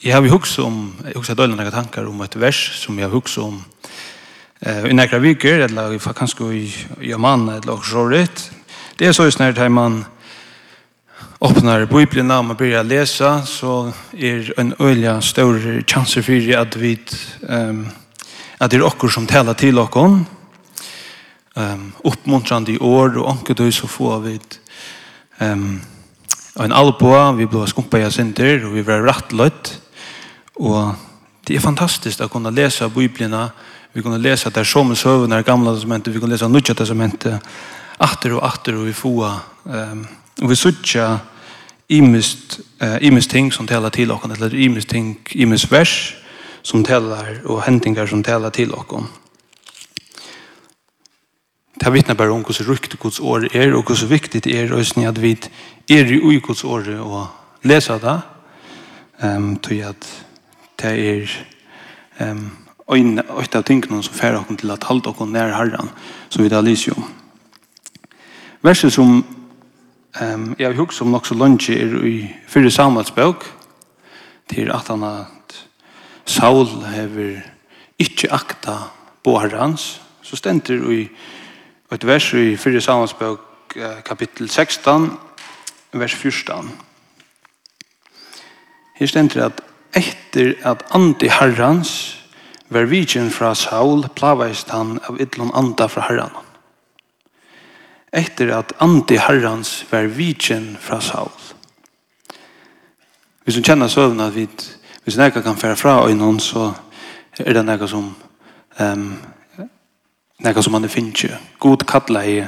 Jeg har hukst om, jeg hukset døgnet nekka tankar om et vers som jeg har hukst om eh, i nekra viker, eller kanskje i Jaman, eller så rett. Det er så just når her man åpner Bibelen og man börjar lesa så er en øyla større chanser for at vi um, at det er okkur som talar til okkur um, uppmuntrande i år og anker så få vi um, en alboa, vi blir skumpa i sinter og vi blir rattløtt Og det er fantastisk å kunne lese Bibelina, vi kunne lese der som søvende gamla gamle testamentet, vi kunne lese nødja testamentet, atter og atter og vi får, um, og vi sutja imist, uh, imist ting som taler til okken, eller imist ting, imist vers som talar og hentingar som taler til okken. Det vittnar bara om hvordan rukt Guds år er, og hvordan viktigt det er, og at vi er i Guds år og läsa det, um, til at det er um, øyne, øyne av tingene som færer oss til at halde oss nær herren, som vi da lyser om. Verset som um, jeg har hukket som nok så lunge er i fyrre Samuels til at han at Saul hever ikke akta på herrens, så stender i et vers i fyrre Samuels bøk kapittel 16, vers 14. Her stender at Etter at andi herrans var vidjen fra Saul plavaist han av ytlun anda fra herran. Etter at andi herrans var vidjen fra Saul. Hvis du kjenner søvn at vi, hvis nekka kan færa fra øynene, så er det nekka som um, nekka som han er finnje. God kattla i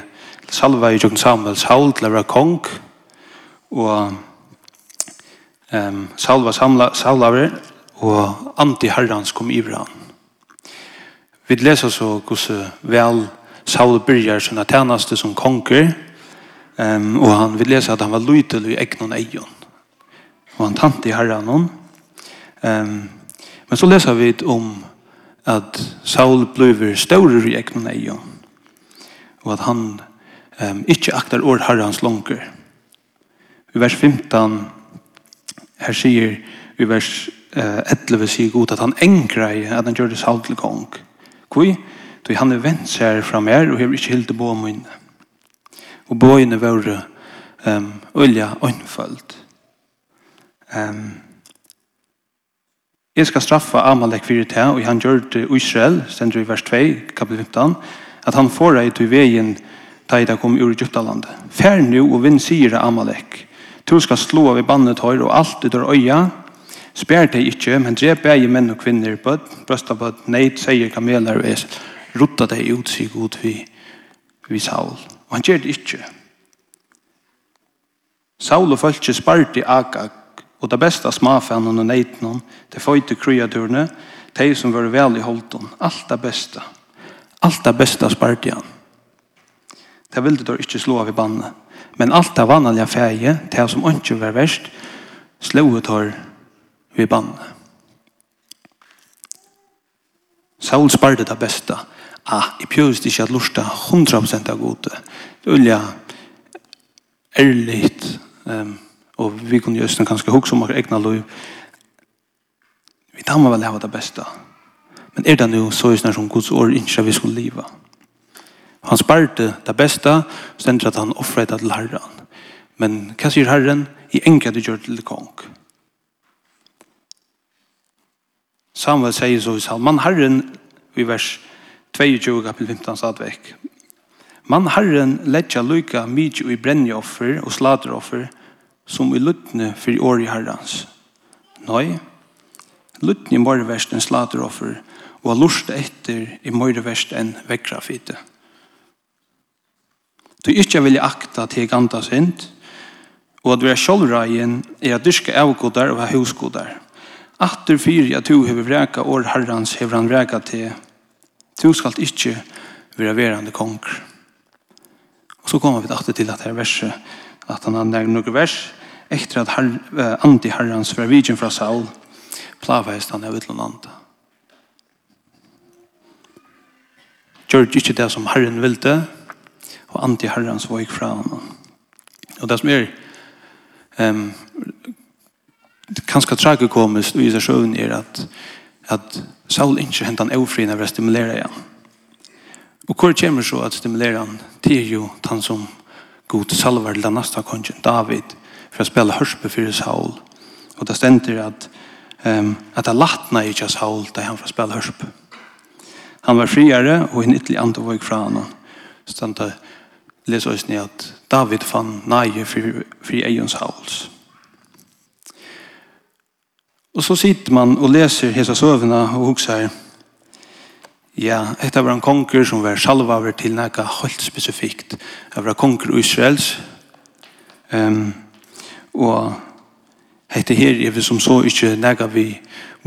salva i Jokon Samuel Saul til å være kong og Um, Saul var Saulaver, og anti-herrans kom i han. Vi leser så hvordan vel Saul byrjar sina tjeneste som konger, um, og han vil lese at han var lytel i egnon eion. Og han tante i herran hon. Um, men så leser vi om at Saul blir større i egnon eion, og at han um, ikke aktar år herrans langer. I vers 15 Her sier i vers eh, 11 sier god at han engrei at han gjør det salt til kong. Hvor? Då han er vent seg fra mer og har ikke hilde på min. Og bøyene var um, olja øynfølt. Um, jeg skal straffa Amalek fyrir til, og han gjør det Israel, stender i vers 2, kapitel 15, at han får deg til veien da jeg kom ur Egyptalandet. Fær nu og vinn sier Amalek, Du skal slå av i bannet hår og alt i dør øya. Spær deg ikke, men drep begge menn og kvinner, bød, brøsta bød, neid, seier, kameler og esel. Rutta deg ut, sier god vi, vi Saul. Og han gjør det ikke. Saul og følte spart i Agag, og det beste smafanen og neitnen, det føyte kryaturene, de som var vel i holden, alt det beste. Alt det beste spart i han. Det ville du ikke slå av i bannet. Men alt det vanlige feie, det som ikke var verst, slå ut her ved bandet. Saul sparte det beste. Ah, jeg prøvde ikke at lusta 100% av gode. Det er olja ærligt, um, og vi kunne gjøre det ganske hukk som har egna liv. Vi tar med vel hava det beste. Men er det nu så er det som Guds år ikke vi skulle liva? Han sparte det beste, stendt at han offret det til Herren. Men hva sier Herren? I enkelt du gjør til kong. Samuel sier så i salmen, Herren, i vers 22 kapel 15 stadvek, man Herren letja lyka mykje i brennjoffer og slateroffer som i luttne for i år i Herrens. Nei, luttne i morverst enn slateroffer og har lust etter i morverst enn vekkrafite. Nei, Du ikke vil akta til ganda synd, og at vi er sjålreien er at dyrke avgodar og husgodar. Atter fyrir at du hever vreka år herrans hever han vreka til du skal ikke være verande kong. Og så kommer vi atter til at her verset at han har noe vers etter at her, anti-herrans var vidjen fra Saul plavest han av utlandet. Gjør ikke det som Herren ville, og anti-herrens våg fra honom. Og det som er um, kanskje tragikomisk i seg sjøen er at, at Saul ikke hentet han avfri når vi stimulerer igjen. Og hvor kommer så at stimulerer han til jo han som god salver til den neste kongen, David, for å spille hørspe for Saul. Og det stender at um, at det latna ikke Saul da han får spille hørspe. Han var friere og en ytterlig andre våg fra han. Stendet leser oss ned at David fann nage for, for Eions hals. Og så sitter man og leser hese søvnene og hukser Ja, dette var en konger som var salva over til noe helt spesifikt. Det var konger Israels. Um, og dette her er vi som så ikke noe vi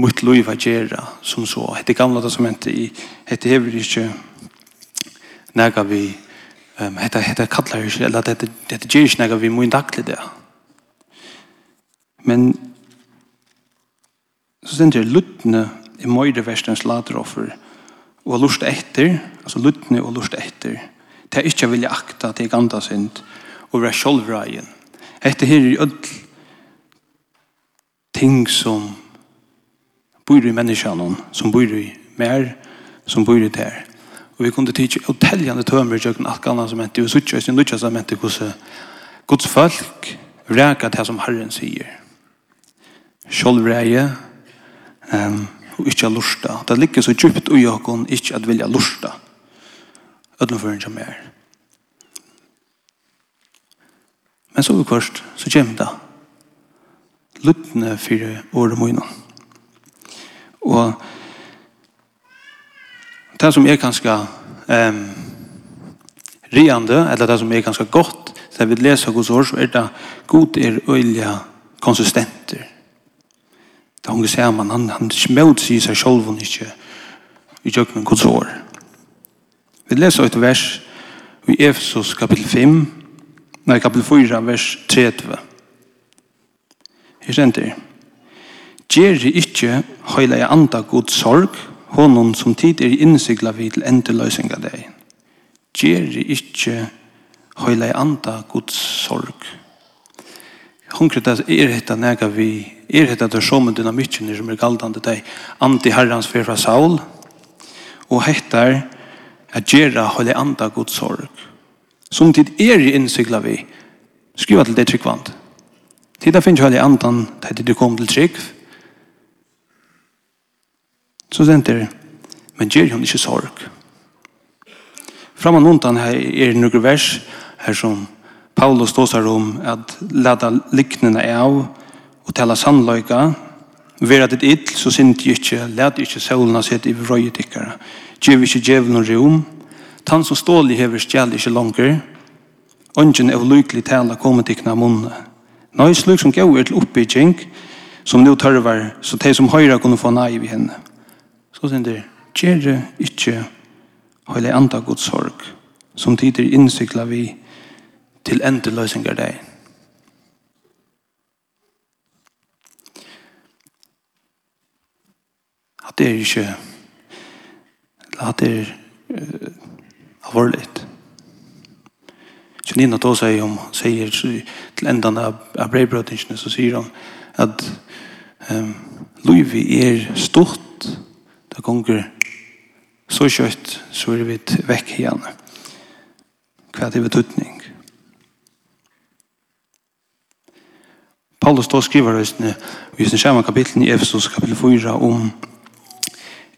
mot loiva gjøre som så Dette gamla testamentet i hette her er ikke noe vi Ehm hetta hetta kallar ju eller att det det ger snäga vi mun dakle där. Men så sen det lutne i møyde vestens lateroffer og lust efter, alltså lutne og lust efter. Det är inte vilja akta till ganda synd og være sjolvreien. Hette her er öll ting som bor i människan som bor i mer, som bor i der. Og vi kunne tidsi uteljande tømmer tjøkken alt gana som henti, og suttja sin nutja som henti hos Guds folk reka til som Herren sier. Sjolv ræje, um, og ikkje lusta. Det ligger så djupt ui okkon ikkje at vilja lusta. Ødlen for en som er. Men så ukost, så kjem det. Luttne fyrir året møyna. Og det som er ganske um, riande, eller det som er ganske godt, det vi leser hos oss, er det god er øyelig konsistenter. Det hunger ser man, han, han smått sier seg selv og ikke i kjøkken hos ord. Vi leser et vers i Efesos kapitel 5, nei, kapitel 4, vers 30. Her stender det. Gjer ikke høyla i anda god sorg, honom som tid er innsikla vid til endeløysinga deg. Gjer ikkje høyla i anda Guds sorg. Konkret er hetta nega vi, er hetta der som dynamikken som er galdande deg, anti-herrans fer fra Saul, og hettar at gjerra høyla i anda Guds sorg. Som tid er innsikla vi, skriva til det tryggvand. Tida finnes høyla i andan, tida du kom til tryggv Så senter, men gjør hun ikke sorg. Fram og undan her er noen vers her som Paulus ståsar om at lada liknene av og tala sannløyga vera ditt ill så sint jeg ikke let ikke solna sett i vrøye tikkara gjev ikke djevelen rom tan som stålig hever stjæl ikke langer Ongen av lyklig tala kommer tikkna munne. er slik som gav er til oppbygging, som nu tørvar, så de som høyra kunne få naiv i henne. Så sier det gjør ikke høyde andre god sorg som tider innsikla vi til endre løsninger deg. At det er ikke at det er uh, alvorligt. Janina då säger om säger till ändan av av brevbrödingen så säger hon att um, Louis är stort Det gonger så kjøtt, så er vi vekk igjen. Hva er det betydning? Paulus då skriver røysene i sin skjermen kapitlen i Efesos kapitel 4 om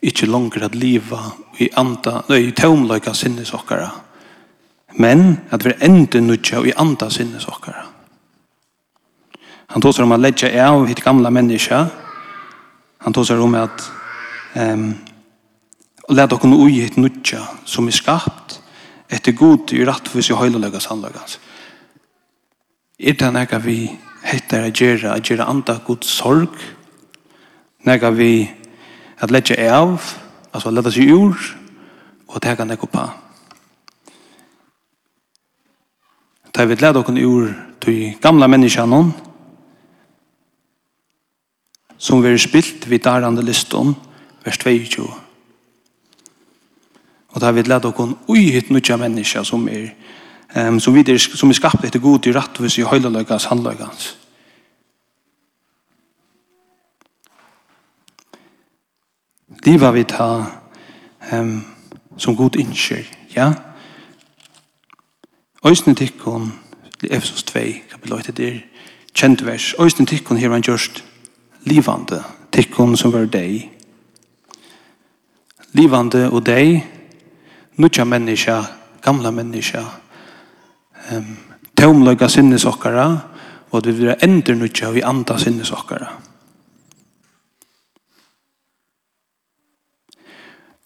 ikke langer at livet i anda, nei, i tøvmløyka sinnesokkara, men at vi enda nødja i anda sinnesokkara. Han tåser om at ledja av hitt gamla menneska, han tåser om at Ehm och låt oss nu ge ett nødja som är skapt etter god i rättvis i høyleløgge sannløgge. Är det när vi heter att göra att göra andre god sorg, när vi att lägga av, altså lägga sig ur, och ta kan noe på. Ta vi lette oss ur till gamla människan som vi har spilt vid dærande liston, vers 22. Og da har vi lett okon uihitt nutja menneska som er um, som, er, som er skapt etter god i rattvis i høyleløkans handløkans. Liva vi ta um, som god innskjer, ja? Øysne tikkon, Efesos 2, kapitel 8, det er kjent vers. Øysne tikkon her han gjørst livande, tikkon som var deg, livande og deg, nutja menneska, gamla menneska, um, tomlöga sinnesokkara og at vi vil endre nutja vi anda sinnesokkara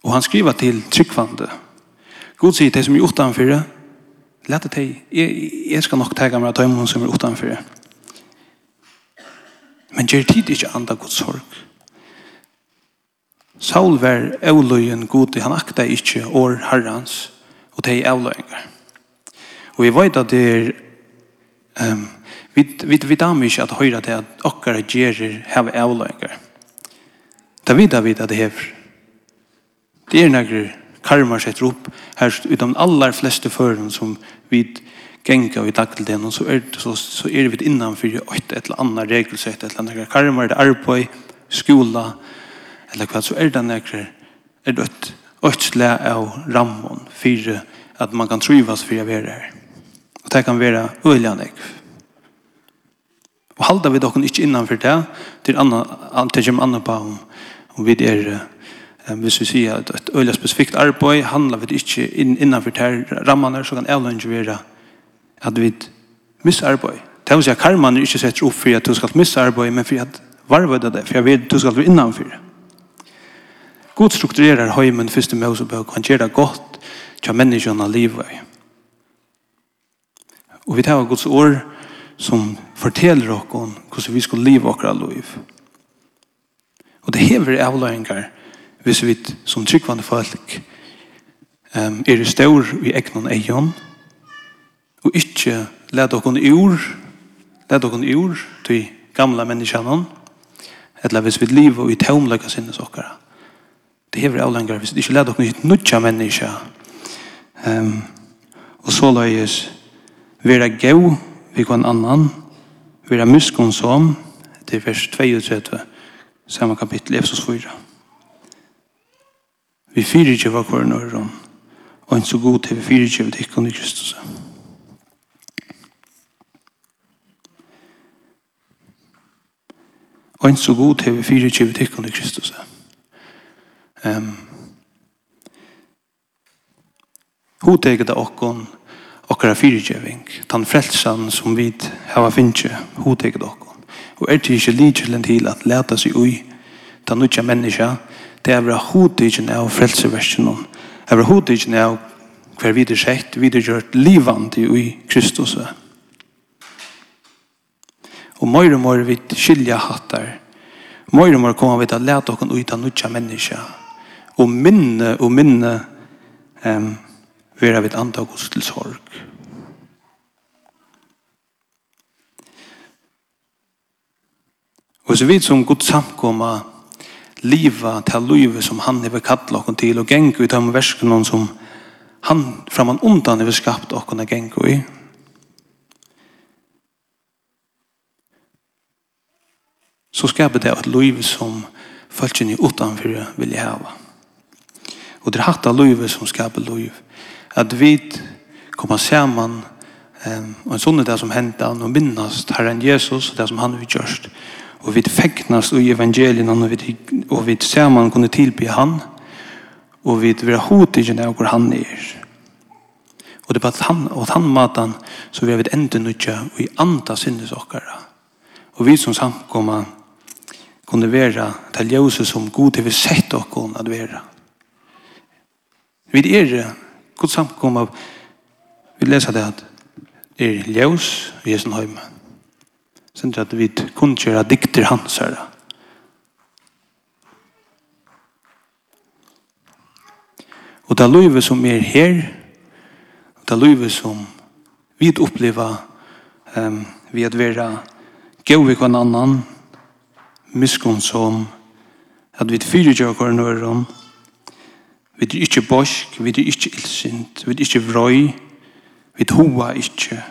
og han skriver til tryggvande God sier det som er utanfyrre lette deg jeg, jeg skal nok tega meg av tøymon som er utanfyrre men gjør tid ikke anda Guds sorg? Saul var avløyen god, han akta ikkje år herrans, og det er avløyengar. Og jeg vet at det er, um, vi, vi, vi damer ikke at høyre til at okkara gjerer heve avløyengar. Det vet vi at det hever. Det er negre karmar seg opp her i de aller fleste føren som vi genga i dagligdagen, og så er, så, så er vi innanfor et eller annet regelsett, et eller annet karmar, det er arbeid, skola, skola, eller hva, så er det nekker er dødt. Øtsle av rammen for at man kan trivas for å være her. Og det kan være øyelig nekker. Og halda vi dokken ikke innanfor det, til anna, til kjem anna på om, om vi er, hvis vi sier at et øyelig spesifikt arbeid, handlar vi ikke inn, innanfor det her rammene, så kan jeg ikke være at vi misarbeid. Det vil si at karmene ikke setter opp for at du skal misarbeid, men for at varvøyde det, for jeg vet du skal være innanfor det. God strukturerar heimen første Mosebøk, han gjør det godt til menneskene livet. Og vi tar Guds ord som forteller oss hvordan vi skal leve akkurat liv. Og det hever avløyngar hvis vi som tryggvande folk um, er i stor i egnon eion og ikke let oss ur let i ur til gamla menneskene eller hvis vi lever i tomløyga sinnes okkara det hever avlenger hvis det ikke leder dere hit nødja menneska um, og så løyes vera gau vi kan annan vera muskon som det er vers 32 samme kapittel Efsos 4 vi fyrir ikke hva kvar når nøyron og en så god til vi fyrir ikke vi tikkon om, Kristus og en så god til vi fyrir ikke vi tikkon om, Kristus og Um, Hoteget av okkon, okkara fyrirgjøving, den frelsan som vi hava finnje, hoteget av okkon. Og er det ikke lidkjelen til at leta seg ui, den utja menneska, det er vera hotegjen av Det er vera hotegjen av hver videre sett, videre gjørt livandi ui Kristus. Og mer og mer vi skilja hattar, og mer kommer vi til at lete okkon ui av utja menneska, og minne og minne um, vera vid anda Guds til sorg. Og så vidt som god samkomma liva til livet som han hever kattla okken til og geng ut av versken som han framan undan hever skapt okken og geng i. Så skapet det av et liv som følgjene utanfor vilje hava. Og det er hatt av løyve som skaper løyve. At vi kommer sammen um, og en sånne det som hendte og minnes Herren Jesus og det som han har gjort. Og vi feknast i evangelien og vi, og vi sammen kunne tilby han og vi vil ha hodtidgen av hvor han er. Og det er på han, og han matan så vi har vært enda nødja og i andre sinnes okkara. Og vi som samkomma kunne være til ljøse som god til vi sett okkon at være. Vi er god samkom av vi leser det at det er ljøs i Jesu høyme. Sen at vi kunne kjøre dikter hans her. Og det er løyve som er her og det er løyve som vi opplever um, vi at være gøy vi kan annan miskunn som at vi fyrer kjører kjører kjører Vi er ikke borsk, vi er ikke ildsint, vi er ikke vrøy, vi er hoa ikke.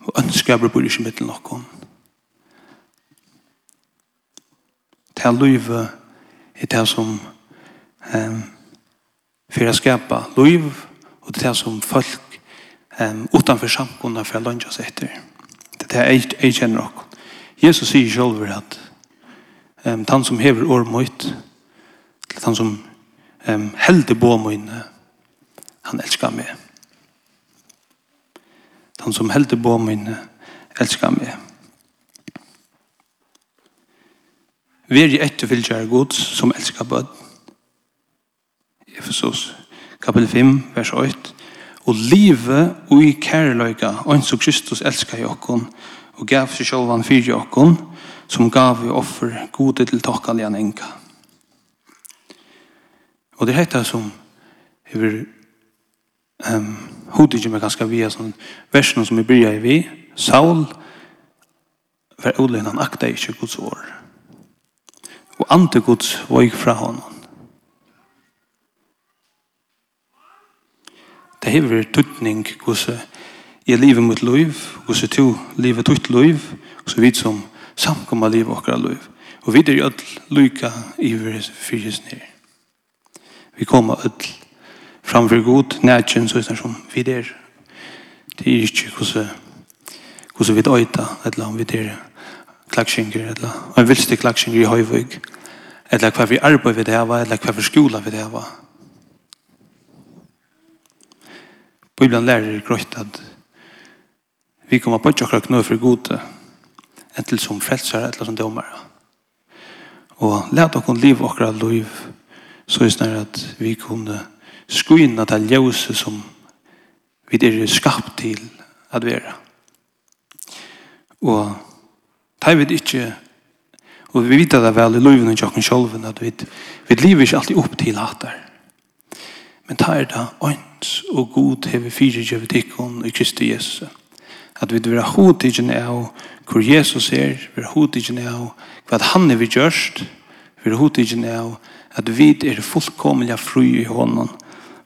Og ønsker jeg bor ikke mittel noen. Det er løyve er det som um, for å skapa liv, og det er det som folk um, utanfor samkunnet for å lønne oss etter. Det er det jeg kjenner noen. Jesus sier selv at um, han som hever årmøyt, han som hever um, heldig bo mine. Han elskar meg. Han som heldig bo mine elskar meg. Vær i etterfylgjere gods som elskar bød. Efesos kapitel 5, vers 8. Og livet og i kærløyga, og så Kristus elskar jokken, og gav seg sjølvan fyrir jokken, som gav i offer gode til tokkan igjen enka. Og det er dette som hever um, hodet ikke meg ganske via sånn versen som vi bryr i vi. Saul var odlig, han akta ikke Guds år. Og ante Guds vøyg fra honom. Det hever tuttning hos jeg lever mot liv, hos jeg to lever tutt liv, og så vidt som samkommer liv og akkurat liv. Og vi er jo alle lykke i fyrir fyrir vi kommer ut framfor god nætjen så er som vi der det er. Ikke hvordan hvordan vi øyta eller om vi der klaksjenker eller en vilste klaksjenker i høyvig eller hva vi arbeid vi det var eller hva vi skola vi det var Bibelen lærer grøyt at vi kommer på ikke akkurat knøy for gode etter som frelser eller som dømere og let dere liv akkurat liv så er det at vi kunne skynda det ljøse som vi er skapt til at være. Og det vi ikke og vi vet det vel i løven og jokken sjolven at vi, vi lever ikke alltid opp til hatar. Men det er det ånds og god hever fire gjøvetikken i Kristi Jesus. At vi vil ha hodtidgjene av hvor Jesus er, vi vil ha hodtidgjene av hva han er vi gjørst, vi vil ha hodtidgjene av at vi er fullkomlig fri i hånden,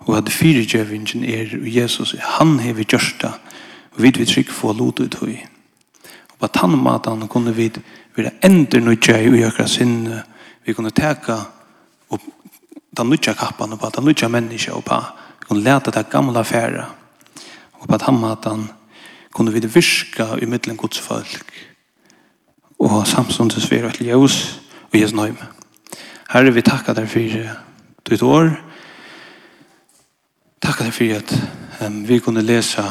og at fyrirgjøvingen er Jesus, han er hever gjørsta og vi vil trygg få lot ut høy og på tannmatan kunne vi være ender nødja i gjøre sinne vi kunne teka og den nødja kappan og på den nødja menneska og på vi kunne lete det gamla færa. Og på tannmatan kunne vi virka i middelen gods folk og samståndes vera et ljøs og Jesus nøyme Herre, vi takkar deg for ditt år. Takkar deg for at um, vi kunne läsa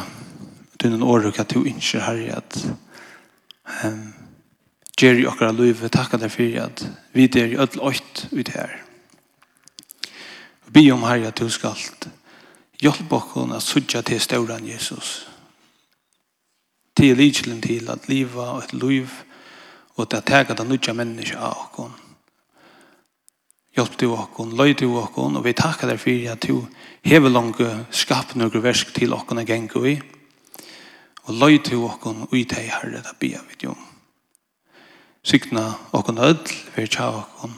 dina år og at du innskjer, herre at um, Jerry och alla liv tackar dig för att vi är i ødel åkt ut her. Be om herre at du skal hjelpe oss att sudja til stora Jesus. Til Till til at att og et liv og til at täga den nya menneska av oss. Hjelp du åkken, løy du åkken, og vi takker deg for at du hever langt skap noen versk til åkken og gjenker vi. Og løy du åkken, og i deg herre, det blir vi jo. Sikna åkken ødel, vi tja åkken,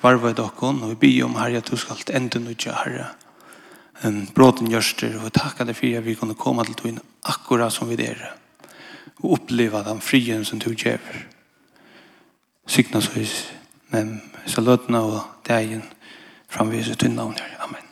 varvet åkken, og vi blir om herre at du skal enda nødja herre. En bråten gjørster, og vi takker deg for at vi kunne komme til togene akkurat som vi er. Og oppleva den frien som du gjør. Sikna så men så løtna og dagen framvis ut i navn her. Amen.